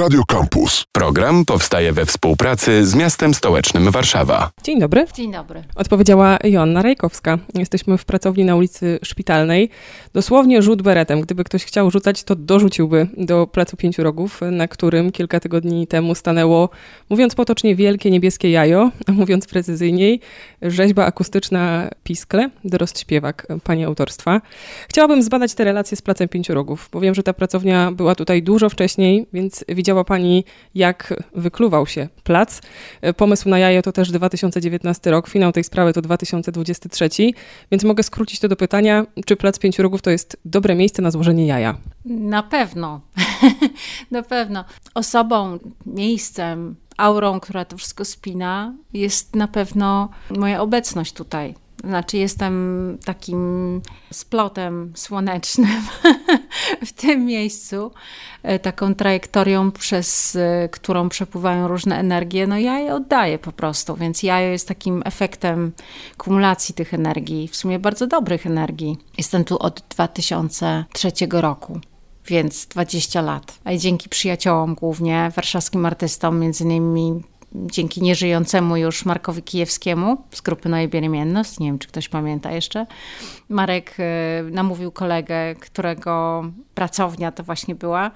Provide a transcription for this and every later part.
Radio Campus. Program powstaje we współpracy z miastem stołecznym Warszawa. Dzień dobry. Dzień dobry. Odpowiedziała Joanna Rajkowska. Jesteśmy w pracowni na ulicy Szpitalnej. Dosłownie rzut beretem. Gdyby ktoś chciał rzucać, to dorzuciłby do Placu Pięciu Rogów, na którym kilka tygodni temu stanęło, mówiąc potocznie, wielkie niebieskie jajo, a mówiąc precyzyjniej, rzeźba akustyczna Piskle, dorost śpiewak pani autorstwa. Chciałabym zbadać te relacje z Placem Pięciu Rogów, bo wiem, że ta pracownia była tutaj dużo wcześniej, więc widziała pani, jak wykluwał się plac. Pomysł na jajo to też 2019 rok, finał tej sprawy to 2023, więc mogę skrócić to do pytania, czy Plac Pięciu Rogów to jest dobre miejsce na złożenie jaja? Na pewno. na pewno. Osobą, miejscem, aurą, która to wszystko spina, jest na pewno moja obecność tutaj. Znaczy, jestem takim splotem słonecznym w tym miejscu, e, taką trajektorią, przez e, którą przepływają różne energie. No, ja je oddaję po prostu, więc jajo jest takim efektem kumulacji tych energii, w sumie bardzo dobrych energii. Jestem tu od 2003 roku więc 20 lat. A dzięki przyjaciołom głównie, warszawskim artystom, między innymi dzięki nieżyjącemu już Markowi Kijewskiemu z grupy Noje Bieremienność, nie wiem czy ktoś pamięta jeszcze, Marek e, namówił kolegę, którego pracownia to właśnie była,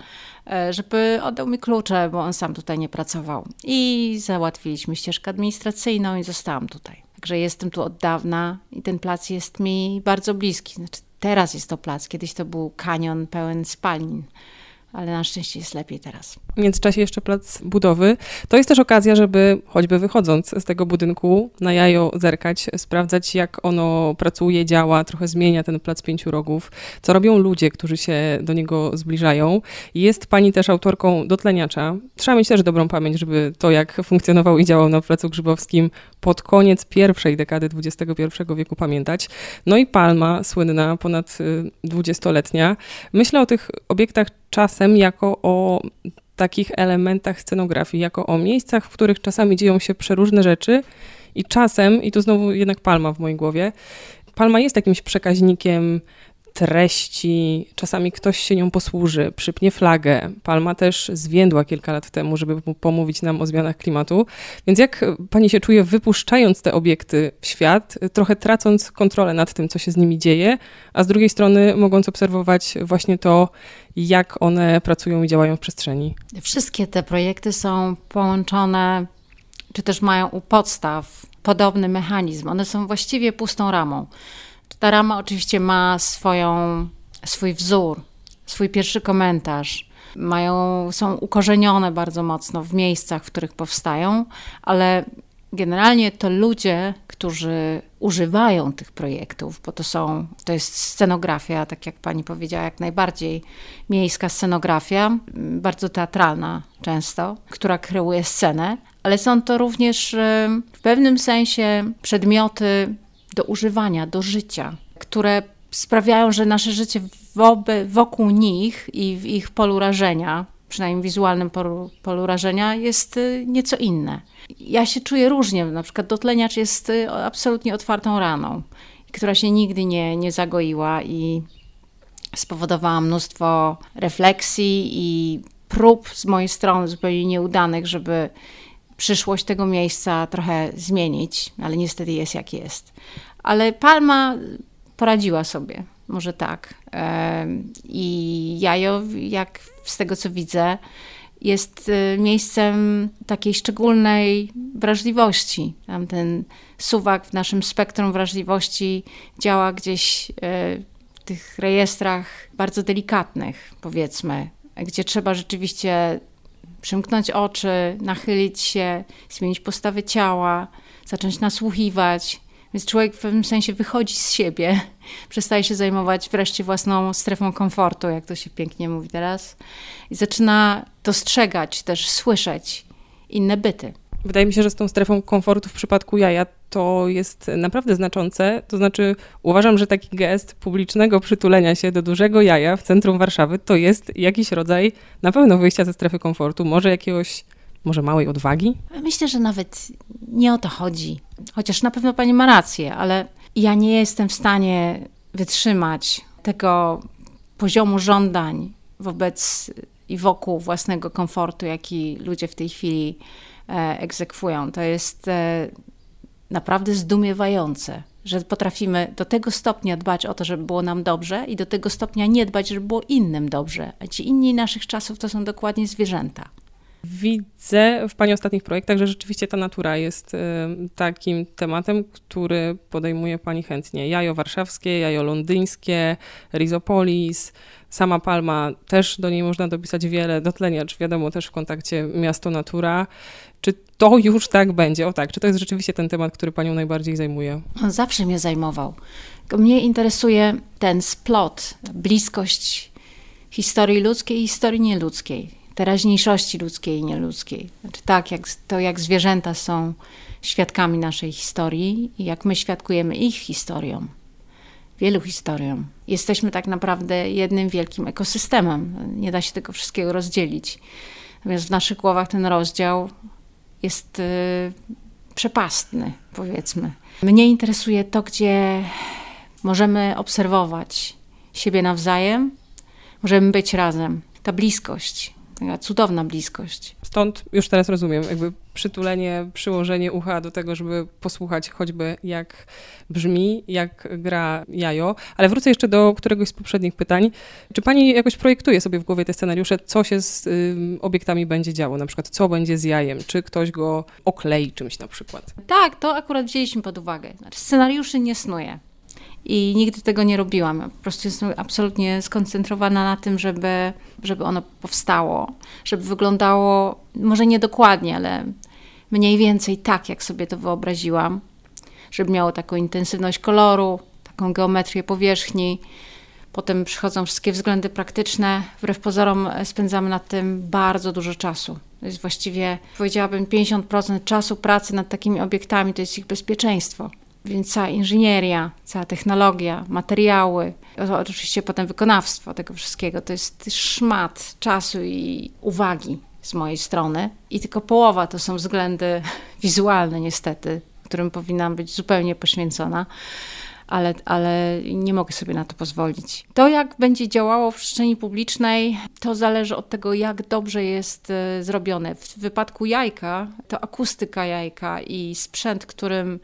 e, żeby oddał mi klucze, bo on sam tutaj nie pracował. I załatwiliśmy ścieżkę administracyjną i zostałam tutaj. Także jestem tu od dawna i ten plac jest mi bardzo bliski. Znaczy, teraz jest to plac, kiedyś to był kanion pełen spalin ale na szczęście jest lepiej teraz. W międzyczasie jeszcze plac budowy. To jest też okazja, żeby choćby wychodząc z tego budynku na jajo zerkać, sprawdzać jak ono pracuje, działa, trochę zmienia ten plac pięciu rogów, co robią ludzie, którzy się do niego zbliżają. Jest pani też autorką dotleniacza. Trzeba mieć też dobrą pamięć, żeby to jak funkcjonował i działał na placu Grzybowskim pod koniec pierwszej dekady XXI wieku pamiętać. No i palma słynna, ponad y, dwudziestoletnia. Myślę o tych obiektach czasem jako o takich elementach scenografii, jako o miejscach, w których czasami dzieją się przeróżne rzeczy i czasem, i tu znowu jednak Palma w mojej głowie, Palma jest jakimś przekaźnikiem treści, czasami ktoś się nią posłuży, przypnie flagę. Palma też zwiędła kilka lat temu, żeby pomówić nam o zmianach klimatu. Więc jak pani się czuje, wypuszczając te obiekty w świat, trochę tracąc kontrolę nad tym, co się z nimi dzieje, a z drugiej strony mogąc obserwować właśnie to, jak one pracują i działają w przestrzeni? Wszystkie te projekty są połączone, czy też mają u podstaw podobny mechanizm. One są właściwie pustą ramą. Ta rama oczywiście ma swoją, swój wzór, swój pierwszy komentarz. Mają, są ukorzenione bardzo mocno w miejscach, w których powstają, ale generalnie to ludzie, którzy używają tych projektów, bo to są, to jest scenografia, tak jak pani powiedziała, jak najbardziej miejska scenografia, bardzo teatralna często, która kreuje scenę, ale są to również w pewnym sensie przedmioty do używania, do życia, które sprawiają, że nasze życie woby, wokół nich i w ich polu rażenia, przynajmniej wizualnym polu, polu rażenia, jest y, nieco inne. Ja się czuję różnie, na przykład dotleniacz jest y, absolutnie otwartą raną, która się nigdy nie, nie zagoiła i spowodowała mnóstwo refleksji i prób z mojej strony zupełnie nieudanych, żeby przyszłość tego miejsca trochę zmienić, ale niestety jest jak jest. Ale Palma poradziła sobie, może tak. I Jajo, jak z tego co widzę, jest y, miejscem takiej szczególnej wrażliwości. Tam ten suwak w naszym spektrum wrażliwości działa gdzieś y, w tych rejestrach bardzo delikatnych, powiedzmy, gdzie trzeba rzeczywiście przymknąć oczy, nachylić się, zmienić postawę ciała, zacząć nasłuchiwać, więc człowiek w pewnym sensie wychodzi z siebie, przestaje się zajmować wreszcie własną strefą komfortu, jak to się pięknie mówi teraz, i zaczyna dostrzegać, też słyszeć inne byty. Wydaje mi się, że z tą strefą komfortu w przypadku jaja to jest naprawdę znaczące. To znaczy, uważam, że taki gest publicznego przytulenia się do dużego jaja w centrum Warszawy to jest jakiś rodzaj na pewno wyjścia ze strefy komfortu, może jakiegoś może małej odwagi? Myślę, że nawet nie o to chodzi. Chociaż na pewno pani ma rację, ale ja nie jestem w stanie wytrzymać tego poziomu żądań wobec i wokół własnego komfortu, jaki ludzie w tej chwili egzekwują. To jest e, naprawdę zdumiewające, że potrafimy do tego stopnia dbać o to, żeby było nam dobrze i do tego stopnia nie dbać, żeby było innym dobrze. A ci inni naszych czasów to są dokładnie zwierzęta. Widzę w Pani ostatnich projektach, że rzeczywiście ta natura jest takim tematem, który podejmuje Pani chętnie. Jajo warszawskie, jajo londyńskie, Rizopolis, sama Palma, też do niej można dopisać wiele, dotleniacz, wiadomo, też w kontakcie miasto-natura. Czy to już tak będzie? O tak, czy to jest rzeczywiście ten temat, który Panią najbardziej zajmuje? On zawsze mnie zajmował. Mnie interesuje ten splot, bliskość historii ludzkiej i historii nieludzkiej teraźniejszości ludzkiej i nieludzkiej. Znaczy tak, jak, to jak zwierzęta są świadkami naszej historii i jak my świadkujemy ich historią, wielu historiom. Jesteśmy tak naprawdę jednym wielkim ekosystemem. Nie da się tego wszystkiego rozdzielić. Natomiast w naszych głowach ten rozdział jest y, przepastny, powiedzmy. Mnie interesuje to, gdzie możemy obserwować siebie nawzajem, możemy być razem. Ta bliskość, Taka cudowna bliskość. Stąd już teraz rozumiem, jakby przytulenie, przyłożenie ucha do tego, żeby posłuchać choćby jak brzmi, jak gra jajo. Ale wrócę jeszcze do któregoś z poprzednich pytań. Czy pani jakoś projektuje sobie w głowie te scenariusze, co się z y, obiektami będzie działo? Na przykład, co będzie z jajem? Czy ktoś go oklei czymś na przykład? Tak, to akurat wzięliśmy pod uwagę. Znaczy, scenariuszy nie snuję i nigdy tego nie robiłam. po prostu jestem absolutnie skoncentrowana na tym, żeby, żeby ono powstało, żeby wyglądało może nie dokładnie, ale mniej więcej tak, jak sobie to wyobraziłam, żeby miało taką intensywność koloru, taką geometrię powierzchni. Potem przychodzą wszystkie względy praktyczne. Wbrew pozorom spędzamy nad tym bardzo dużo czasu. To jest właściwie, powiedziałabym, 50% czasu pracy nad takimi obiektami to jest ich bezpieczeństwo. Więc cała inżynieria, cała technologia, materiały, oczywiście potem wykonawstwo tego wszystkiego, to jest szmat czasu i uwagi z mojej strony. I tylko połowa to są względy wizualne, niestety, którym powinnam być zupełnie poświęcona. Ale, ale nie mogę sobie na to pozwolić. To, jak będzie działało w przestrzeni publicznej, to zależy od tego, jak dobrze jest e, zrobione. W wypadku jajka, to akustyka jajka i sprzęt, którym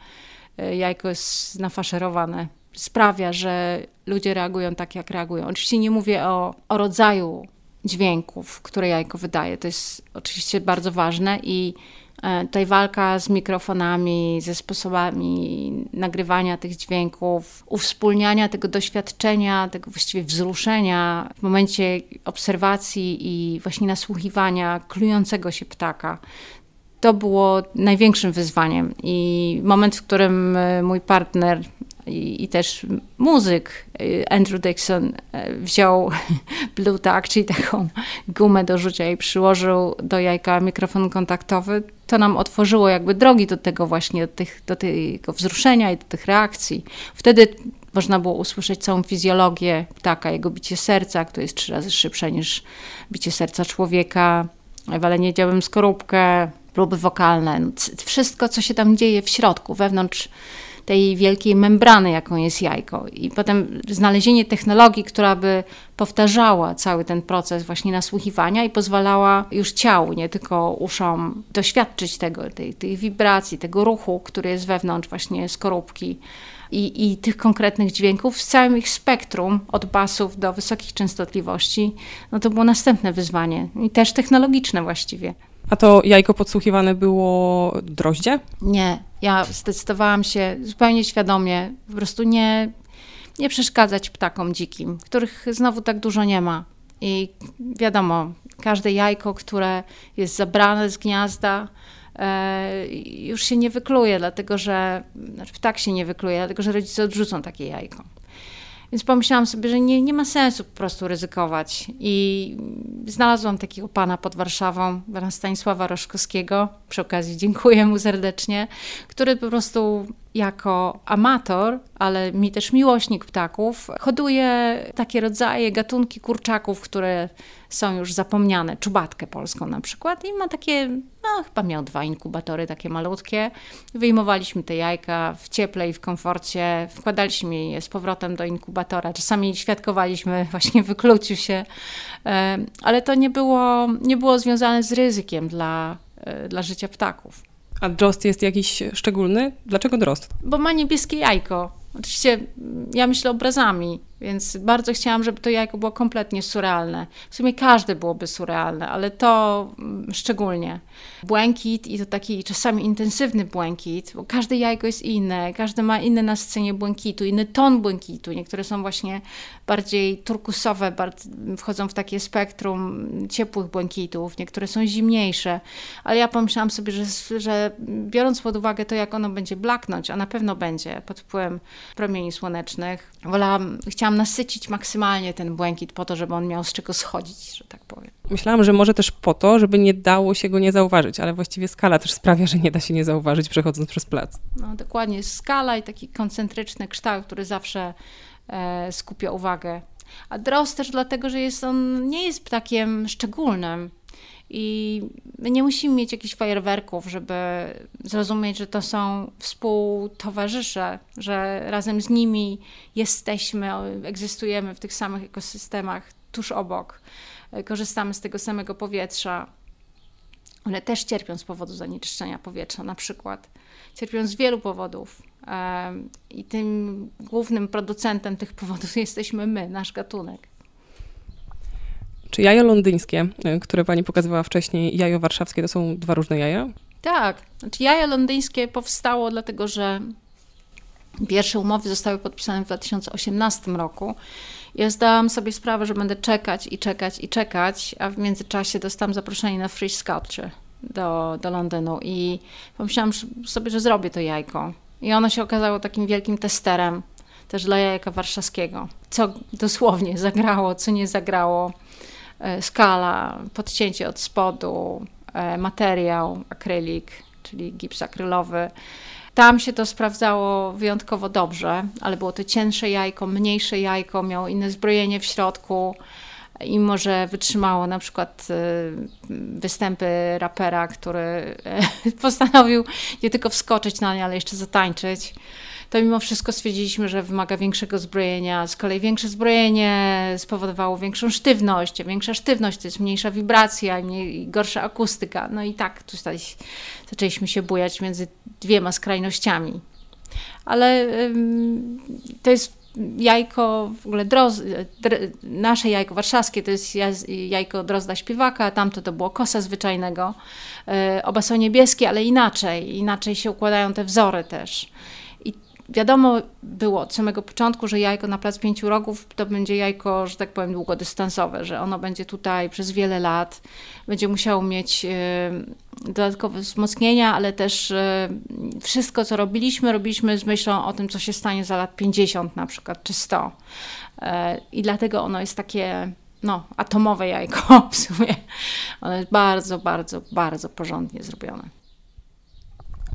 jajko jest nafaszerowane. Sprawia, że ludzie reagują tak, jak reagują. Oczywiście nie mówię o, o rodzaju dźwięków, które jajko wydaje. To jest oczywiście bardzo ważne i e, tutaj walka z mikrofonami, ze sposobami nagrywania tych dźwięków, uwspólniania tego doświadczenia, tego właściwie wzruszenia w momencie obserwacji i właśnie nasłuchiwania klującego się ptaka to było największym wyzwaniem. I moment, w którym e, mój partner i, i też muzyk e, Andrew Dixon e, wziął Blue Tack, czyli taką gumę do rzucia i przyłożył do jajka mikrofon kontaktowy, to nam otworzyło jakby drogi do tego właśnie, do, tych, do tego wzruszenia i do tych reakcji. Wtedy można było usłyszeć całą fizjologię ptaka, jego bicie serca, które jest trzy razy szybsze niż bicie serca człowieka, walenie działem skorupkę, próby wokalne, no, wszystko, co się tam dzieje w środku, wewnątrz tej wielkiej membrany, jaką jest jajko. I potem znalezienie technologii, która by powtarzała cały ten proces właśnie nasłuchiwania i pozwalała już ciału, nie tylko uszom, doświadczyć tego, tej, tej wibracji, tego ruchu, który jest wewnątrz właśnie skorupki. I, i tych konkretnych dźwięków w całym ich spektrum, od basów do wysokich częstotliwości, no to było następne wyzwanie i też technologiczne właściwie. A to jajko podsłuchiwane było droździe? Nie, ja zdecydowałam się zupełnie świadomie, po prostu nie, nie przeszkadzać ptakom dzikim, których znowu tak dużo nie ma. I wiadomo, każde jajko, które jest zabrane z gniazda, e, już się nie wykluje, dlatego że znaczy ptak się nie wykluje, dlatego że rodzice odrzucą takie jajko. Więc pomyślałam sobie, że nie, nie ma sensu po prostu ryzykować. I znalazłam takiego pana pod Warszawą, pana Stanisława Roszkowskiego. Przy okazji dziękuję mu serdecznie, który po prostu jako amator, ale mi też miłośnik ptaków, hoduję takie rodzaje, gatunki kurczaków, które są już zapomniane. Czubatkę polską na przykład i ma takie, no chyba miał dwa inkubatory takie malutkie. Wyjmowaliśmy te jajka w cieple i w komforcie, wkładaliśmy je z powrotem do inkubatora. Czasami świadkowaliśmy właśnie wykluciu się, e, ale to nie było, nie było związane z ryzykiem dla, e, dla życia ptaków. A drost jest jakiś szczególny? Dlaczego drost? Bo ma niebieskie jajko. Oczywiście mm, ja myślę obrazami, więc bardzo chciałam, żeby to jajko było kompletnie surrealne. W sumie każde byłoby surrealne, ale to mm, szczególnie. Błękit i to taki czasami intensywny błękit, bo każde jajko jest inne, każde ma inne na scenie błękitu, inny ton błękitu. Niektóre są właśnie bardziej turkusowe, wchodzą w takie spektrum ciepłych błękitów, niektóre są zimniejsze, ale ja pomyślałam sobie, że, że biorąc pod uwagę to, jak ono będzie blaknąć, a na pewno będzie pod wpływem promieni słonecznych, wolałam, chciałam nasycić maksymalnie ten błękit po to, żeby on miał z czego schodzić, że tak powiem. Myślałam, że może też po to, żeby nie dało się go nie zauważyć, ale właściwie skala też sprawia, że nie da się nie zauważyć przechodząc przez plac. No dokładnie, skala i taki koncentryczny kształt, który zawsze e, skupia uwagę. A drost też dlatego, że jest on nie jest ptakiem szczególnym. I nie musimy mieć jakichś fajerwerków, żeby zrozumieć, że to są współtowarzysze, że razem z nimi jesteśmy, egzystujemy w tych samych ekosystemach tuż obok, korzystamy z tego samego powietrza. One też cierpią z powodu zanieczyszczenia powietrza, na przykład. Cierpią z wielu powodów. I tym głównym producentem tych powodów jesteśmy my, nasz gatunek. Czy jajo londyńskie, y, które pani pokazywała wcześniej, jajo warszawskie to są dwa różne jaja? Tak. Znaczy jajo londyńskie powstało dlatego, że pierwsze umowy zostały podpisane w 2018 roku. Ja zdałam sobie sprawę, że będę czekać i czekać i czekać, a w międzyczasie dostałam zaproszenie na Free Sculpture do, do Londynu i pomyślałam sobie, że zrobię to jajko. I ono się okazało takim wielkim testerem też dla jajka warszawskiego. Co dosłownie zagrało, co nie zagrało. E, skala, podcięcie od spodu, e, materiał, akrylik, czyli gips akrylowy. Tam się to sprawdzało wyjątkowo dobrze, ale było to cięższe jajko, mniejsze jajko, miało inne zbrojenie w środku i może wytrzymało na przykład e, występy rapera, który postanowił nie tylko wskoczyć na nie, ale jeszcze zatańczyć to mimo wszystko stwierdziliśmy, że wymaga większego zbrojenia. Z kolei większe zbrojenie spowodowało większą sztywność. Większa sztywność to jest mniejsza wibracja, mniej, gorsza akustyka. No i tak tutaj zaczęliśmy się bujać między dwiema skrajnościami. Ale ym, to jest jajko, w ogóle droz, dr, nasze jajko warszawskie to jest jajko drozda śpiewaka, tamto to było kosa zwyczajnego. Yy, oba są niebieskie, ale inaczej. Inaczej się układają te wzory też. Wiadomo było od samego początku, że jajko na plac pięciu rogów to będzie jajko, że tak powiem, długodystansowe, że ono będzie tutaj przez wiele lat, będzie musiało mieć e, dodatkowe wzmocnienia, ale też e, wszystko, co robiliśmy, robiliśmy z myślą o tym, co się stanie za lat 50 na przykład, czy 100. E, I dlatego ono jest takie no, atomowe jajko w sumie. Ono jest bardzo, bardzo, bardzo porządnie zrobione.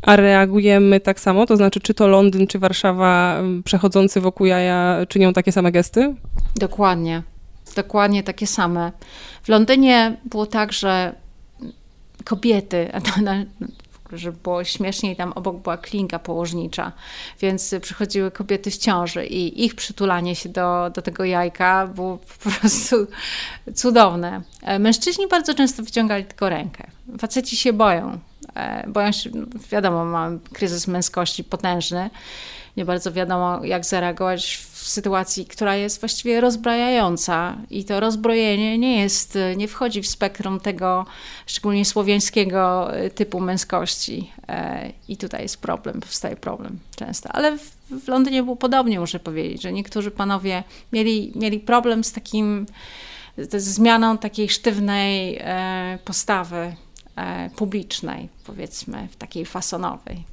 A reagujemy tak samo? To znaczy, czy to Londyn, czy Warszawa przechodzący wokół jaja czynią takie same gesty? Dokładnie. Dokładnie takie same. W Londynie było tak, że kobiety, żeby było śmieszniej, tam obok była klinka położnicza, więc przychodziły kobiety w ciąży i ich przytulanie się do, do tego jajka było po prostu cudowne. E, mężczyźni bardzo często wyciągali tylko rękę. Faceci się boją E, boją się, no, wiadomo, mam kryzys męskości potężny, nie bardzo wiadomo, jak zareagować w sytuacji, która jest właściwie rozbrajająca. I to rozbrojenie nie jest, nie wchodzi w spektrum tego szczególnie słowiańskiego e, typu męskości. E, i tutaj jest problem, powstaje problem często, ale w, w Londynie było podobnie, muszę powiedzieć, że niektórzy panowie mieli, mieli problem z takim, z zmianą takiej sztywnej postawy publicznej, powiedzmy, w takiej fasonowej.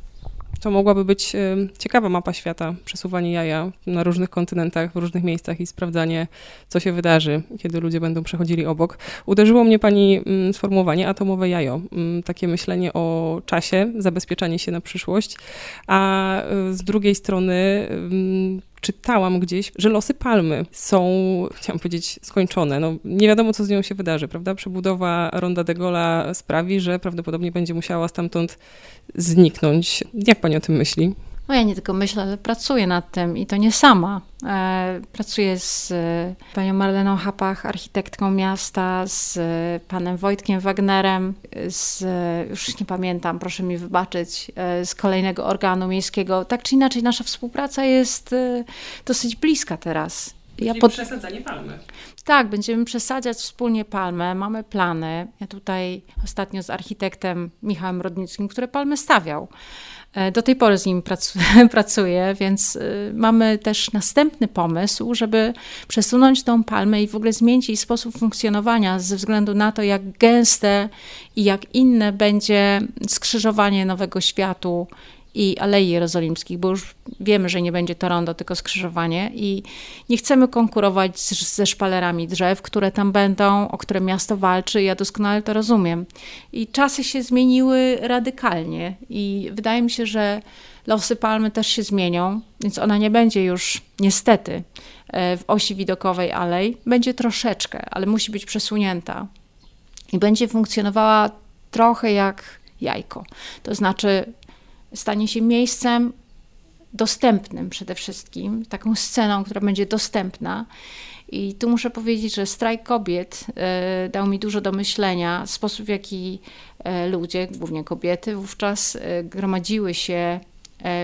to mogłaby być ciekawa mapa świata, przesuwanie jaja na różnych kontynentach, w różnych miejscach i sprawdzanie, co się wydarzy, kiedy ludzie będą przechodzili obok. Uderzyło mnie pani mm, sformułowanie atomowe jajo, mm, takie myślenie o czasie, zabezpieczanie się na przyszłość, a y, z drugiej strony mm, czytałam gdzieś, że losy palmy są, chciałam powiedzieć, skończone. No, nie wiadomo, co z nią się wydarzy, prawda? Przebudowa Ronda de Gola sprawi, że prawdopodobnie będzie musiała stamtąd zniknąć. Jak pani o tym myśli? No ja nie tylko myślę, ale pracuję nad tym i to nie sama. E, pracuję z e, panią Marleną Hapach, architektką miasta, z e, panem Wojtkiem Wagnerem, z, już nie pamiętam, proszę mi wybaczyć, z kolejnego organu miejskiego. Tak czy inaczej, nasza współpraca jest dosyć bliska teraz. Ja pod... przesadzanie palmy. Tak, będziemy przesadzać wspólnie palmę, mamy plany. Ja tutaj ostatnio z architektem Michałem Rodnickim, który palmę stawiał. E, do tej pory z nim pracuję, więc y, mamy też następny pomysł, żeby przesunąć tą palmę i w ogóle zmienić jej sposób funkcjonowania ze względu na to, jak gęste i jak inne będzie skrzyżowanie Nowego Światu i Alei Jerozolimskich, bo już wiemy, że nie będzie to rondo, tylko skrzyżowanie i nie chcemy konkurować z, ze szpalerami drzew, które tam będą, o które miasto walczy, ja doskonale to rozumiem. I czasy się zmieniły radykalnie i wydaje mi się, że losy palmy też się zmienią, więc ona nie będzie już niestety e, w osi widokowej alej, będzie troszeczkę, ale musi być przesunięta i będzie funkcjonowała trochę jak jajko. To znaczy stanie się miejscem dostępnym przede wszystkim, taką sceną, która będzie dostępna. I tu muszę powiedzieć, że strajk kobiet e, dał mi dużo do myślenia. Sposób, w jaki e, ludzie, głównie kobiety, wówczas e, gromadziły się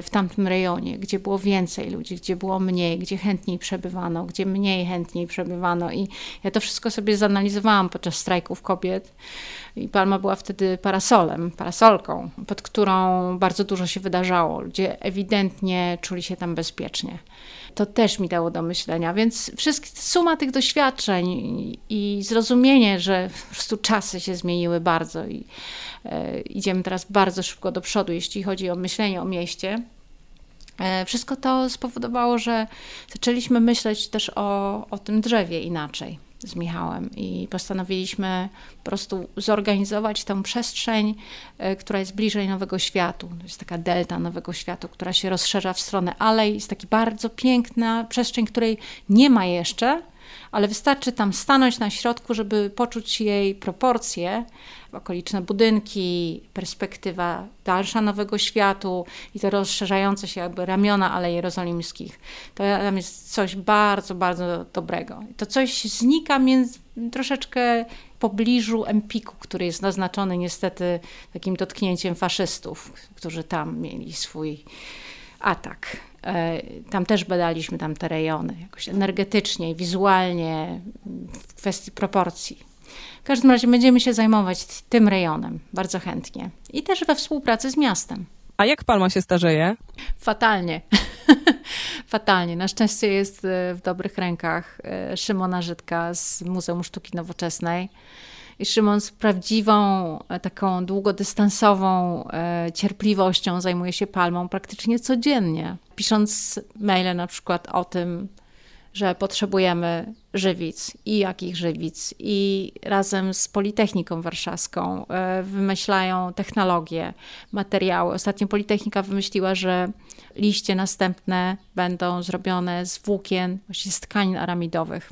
w tamtym rejonie, gdzie było więcej ludzi, gdzie było mniej, gdzie chętniej przebywano, gdzie mniej chętniej przebywano. I ja to wszystko sobie zanalizowałam podczas strajków kobiet. I Palma była wtedy parasolem, parasolką, pod którą bardzo dużo się wydarzało. Ludzie ewidentnie czuli się tam bezpiecznie. To też mi dało do myślenia, więc wszystkie, suma tych doświadczeń i, zrozumienie, że po prostu czasy się zmieniły bardzo i e, idziemy teraz bardzo szybko do przodu, jeśli chodzi o myślenie o mieście. E, wszystko to spowodowało, że zaczęliśmy myśleć też o, o tym drzewie inaczej z Michałem i postanowiliśmy po prostu zorganizować tę przestrzeń, e, która jest bliżej Nowego Światu. To jest taka delta Nowego Światu, która się rozszerza w stronę alej. Jest taka bardzo piękna przestrzeń, której nie ma jeszcze, ale wystarczy tam stanąć na środku, żeby poczuć jej proporcje, okoliczne budynki, perspektywa dalsza Nowego Światu i te rozszerzające się jakby ramiona Alei Jerozolimskich. To tam jest coś bardzo, bardzo dobrego. To coś znika między, troszeczkę w pobliżu Empiku, który jest naznaczony niestety takim dotknięciem faszystów, którzy tam mieli swój atak. E, tam też badaliśmy tam te rejony, jakoś energetycznie, wizualnie, w kwestii proporcji. W każdym razie będziemy się zajmować tym rejonem bardzo chętnie i też we współpracy z miastem. A jak Palma się starzeje? Fatalnie. Fatalnie. Na szczęście jest e, w dobrych rękach e, Szymona Żydka z Muzeum Sztuki Nowoczesnej. I Szymon z prawdziwą, e, taką długodystansową cierpliwością zajmuje się palmą praktycznie codziennie. Pisząc maile na przykład o tym, że potrzebujemy żywic i jakich żywic, i razem z Politechniką Warszawską e, wymyślają technologie, materiały. Ostatnio Politechnika wymyśliła, że liście następne będą zrobione z włókien, właśnie z tkanin aramidowych.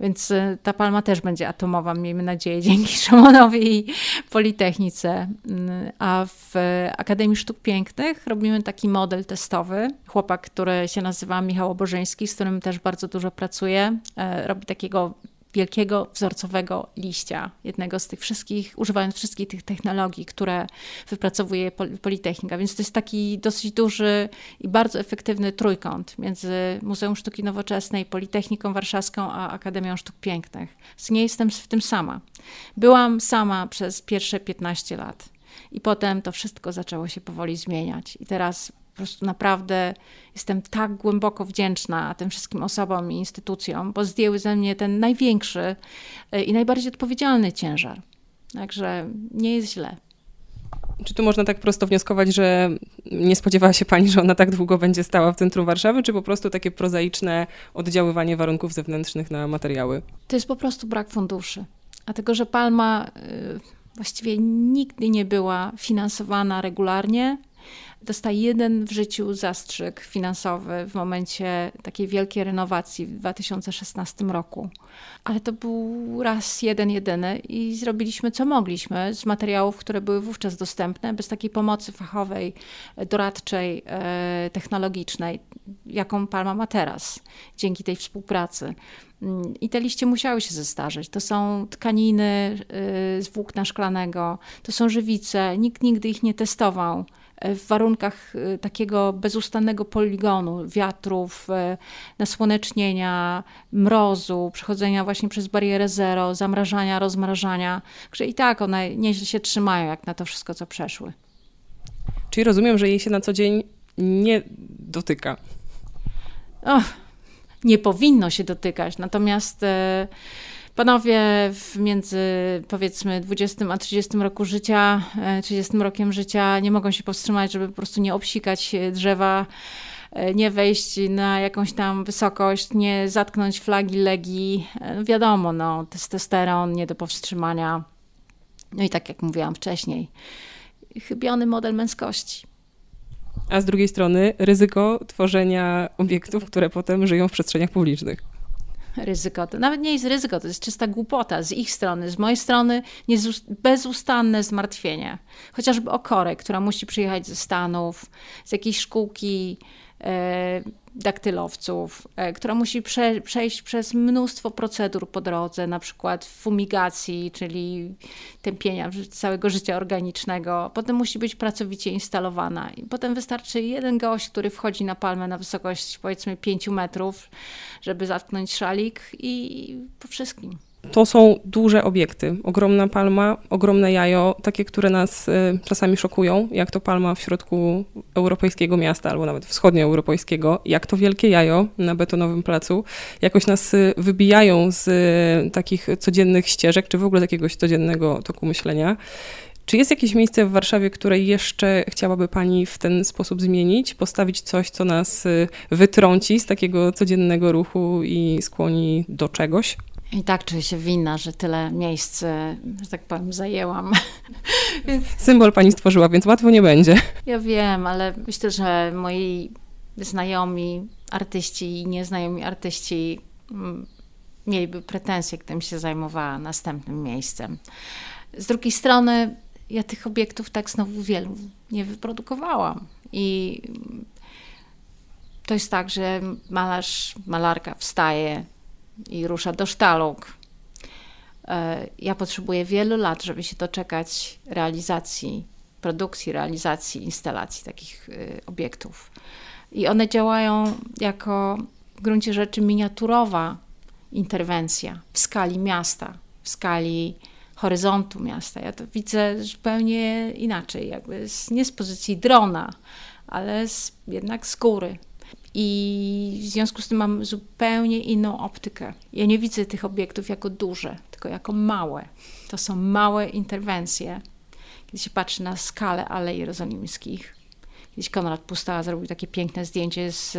Więc y, ta palma też będzie atomowa, miejmy nadzieję, dzięki Szymonowi i Politechnice. Y, a w Akademii Sztuk Pięknych robimy taki model testowy. Chłopak, który się nazywa Michał Obożeński, z którym też bardzo dużo pracuję, e, robi takiego wielkiego wzorcowego liścia, jednego z tych wszystkich, używając wszystkich tych technologii, które wypracowuje Politechnika. Więc to jest taki dosyć duży i bardzo efektywny trójkąt między Muzeum Sztuki Nowoczesnej, Politechniką Warszawską a Akademią Sztuk Pięknych. Nie jestem w tym sama. Byłam sama przez pierwsze 15 lat. I potem to wszystko zaczęło się powoli zmieniać. I teraz prostu naprawdę jestem tak głęboko wdzięczna tym wszystkim osobom i instytucjom, bo zdjęły ze mnie ten największy e, i najbardziej odpowiedzialny ciężar. Także nie jest źle. Czy tu można tak prosto wnioskować, że nie spodziewała się pani, że ona tak długo będzie stała w centrum Warszawy, czy po prostu takie prozaiczne oddziaływanie warunków zewnętrznych na materiały? To jest po prostu brak funduszy. Dlatego, że Palma y, właściwie nigdy nie była finansowana regularnie dostaje jeden w życiu zastrzyk finansowy w momencie takiej wielkiej renowacji w 2016 roku. Ale to był raz jeden, jedyny i zrobiliśmy co mogliśmy z materiałów, które były wówczas dostępne, bez takiej pomocy fachowej, doradczej, e, technologicznej, jaką Palma ma teraz, dzięki tej współpracy. Mm, I te liście musiały się zestarzeć. To są tkaniny e, z włókna szklanego, to są żywice. Nikt nigdy ich nie testował w warunkach y, takiego bezustannego poligonu, wiatrów, y, nasłonecznienia, mrozu, przechodzenia właśnie przez barierę zero, zamrażania, rozmrażania, że i tak one nieźle się trzymają, jak na to wszystko, co przeszły. Czyli rozumiem, że jej się na co dzień nie dotyka. Oh, nie powinno się dotykać, natomiast... Y, Panowie między powiedzmy 20 a 30 roku życia, 30 e, rokiem życia nie mogą się powstrzymać, żeby po prostu nie obsikać drzewa, e, nie wejść na jakąś tam wysokość, nie zatknąć flagi legi. E, wiadomo, no, testosteron nie do powstrzymania. No i tak jak mówiłam wcześniej, chybiony model męskości. A z drugiej strony ryzyko tworzenia obiektów, które potem żyją w przestrzeniach publicznych ryzyko. To nawet nie jest ryzyko, to jest czysta głupota z ich strony. Z mojej strony bezustanne zmartwienie. Chociażby o Korę, która musi przyjechać ze Stanów, z jakiejś szkółki e, daktylowców, e, która musi prze, przejść przez mnóstwo procedur po drodze, na przykład fumigacji, czyli tępienia całego życia organicznego. Potem musi być pracowicie instalowana. I potem wystarczy jeden gość, który wchodzi na palmę na wysokość powiedzmy 5 metrów, żeby zatknąć szalik i po wszystkim. To są duże obiekty. Ogromna palma, ogromne jajo, takie, które nas y, czasami szokują, jak to palma w środku europejskiego miasta, albo nawet wschodnioeuropejskiego, jak to wielkie jajo na betonowym placu, jakoś nas y, wybijają z y, takich codziennych ścieżek, czy w ogóle jakiegoś codziennego toku myślenia. Czy jest jakieś miejsce w Warszawie, które jeszcze chciałaby Pani w ten sposób zmienić, postawić coś, co nas wytrąci z takiego codziennego ruchu i skłoni do czegoś? I tak czuję się winna, że tyle miejsc, że tak powiem, zajęłam. Symbol pani stworzyła, więc łatwo nie będzie. Ja wiem, ale myślę, że moi znajomi artyści i nieznajomi artyści mm, mieliby pretensje, gdybym się zajmowała następnym miejscem. Z drugiej strony, ja tych obiektów tak znowu wielu nie wyprodukowałam. I to jest tak, że malarz, malarka wstaje i rusza do sztalug. E, ja potrzebuję wielu lat, żeby się doczekać realizacji, produkcji, realizacji, instalacji takich e, obiektów. I one działają jako w gruncie rzeczy miniaturowa interwencja w skali miasta, w skali horyzontu miasta. Ja to widzę zupełnie inaczej, jakby z, nie z pozycji drona, ale z, jednak z góry. I w związku z tym mam zupełnie inną optykę. Ja nie widzę tych obiektów jako duże, tylko jako małe. To są małe interwencje. Kiedy się patrzy na skalę Alei Jerozolimskich, kiedyś Konrad Pusta zrobił takie piękne zdjęcie z,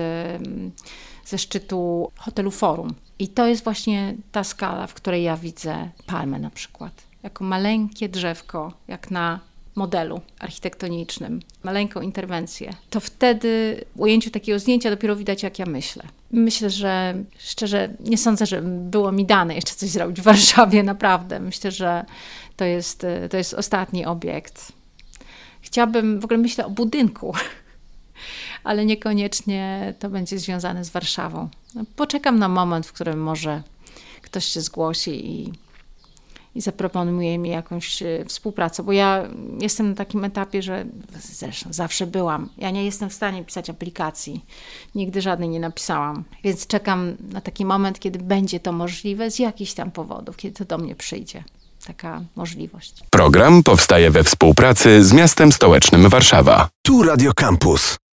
ze szczytu hotelu Forum. I to jest właśnie ta skala, w której ja widzę palmę na przykład. Jako maleńkie drzewko, jak na modelu architektonicznym, maleńką interwencję, to wtedy w ujęciu takiego zdjęcia dopiero widać, jak ja myślę. Myślę, że szczerze nie sądzę, że było mi dane jeszcze coś zrobić w Warszawie, naprawdę. Myślę, że to jest, to jest ostatni obiekt. Chciałabym, w ogóle myślę o budynku, ale niekoniecznie to będzie związane z Warszawą. Poczekam na moment, w którym może ktoś się zgłosi i i zaproponuje mi jakąś e, współpracę, bo ja jestem na takim etapie, że zresztą zawsze byłam. Ja nie jestem w stanie pisać aplikacji. Nigdy żadnej nie napisałam. Więc czekam na taki moment, kiedy będzie to możliwe z jakichś tam powodów, kiedy to do mnie przyjdzie. Taka możliwość. Program powstaje we współpracy z miastem stołecznym Warszawa. Tu Radio Campus.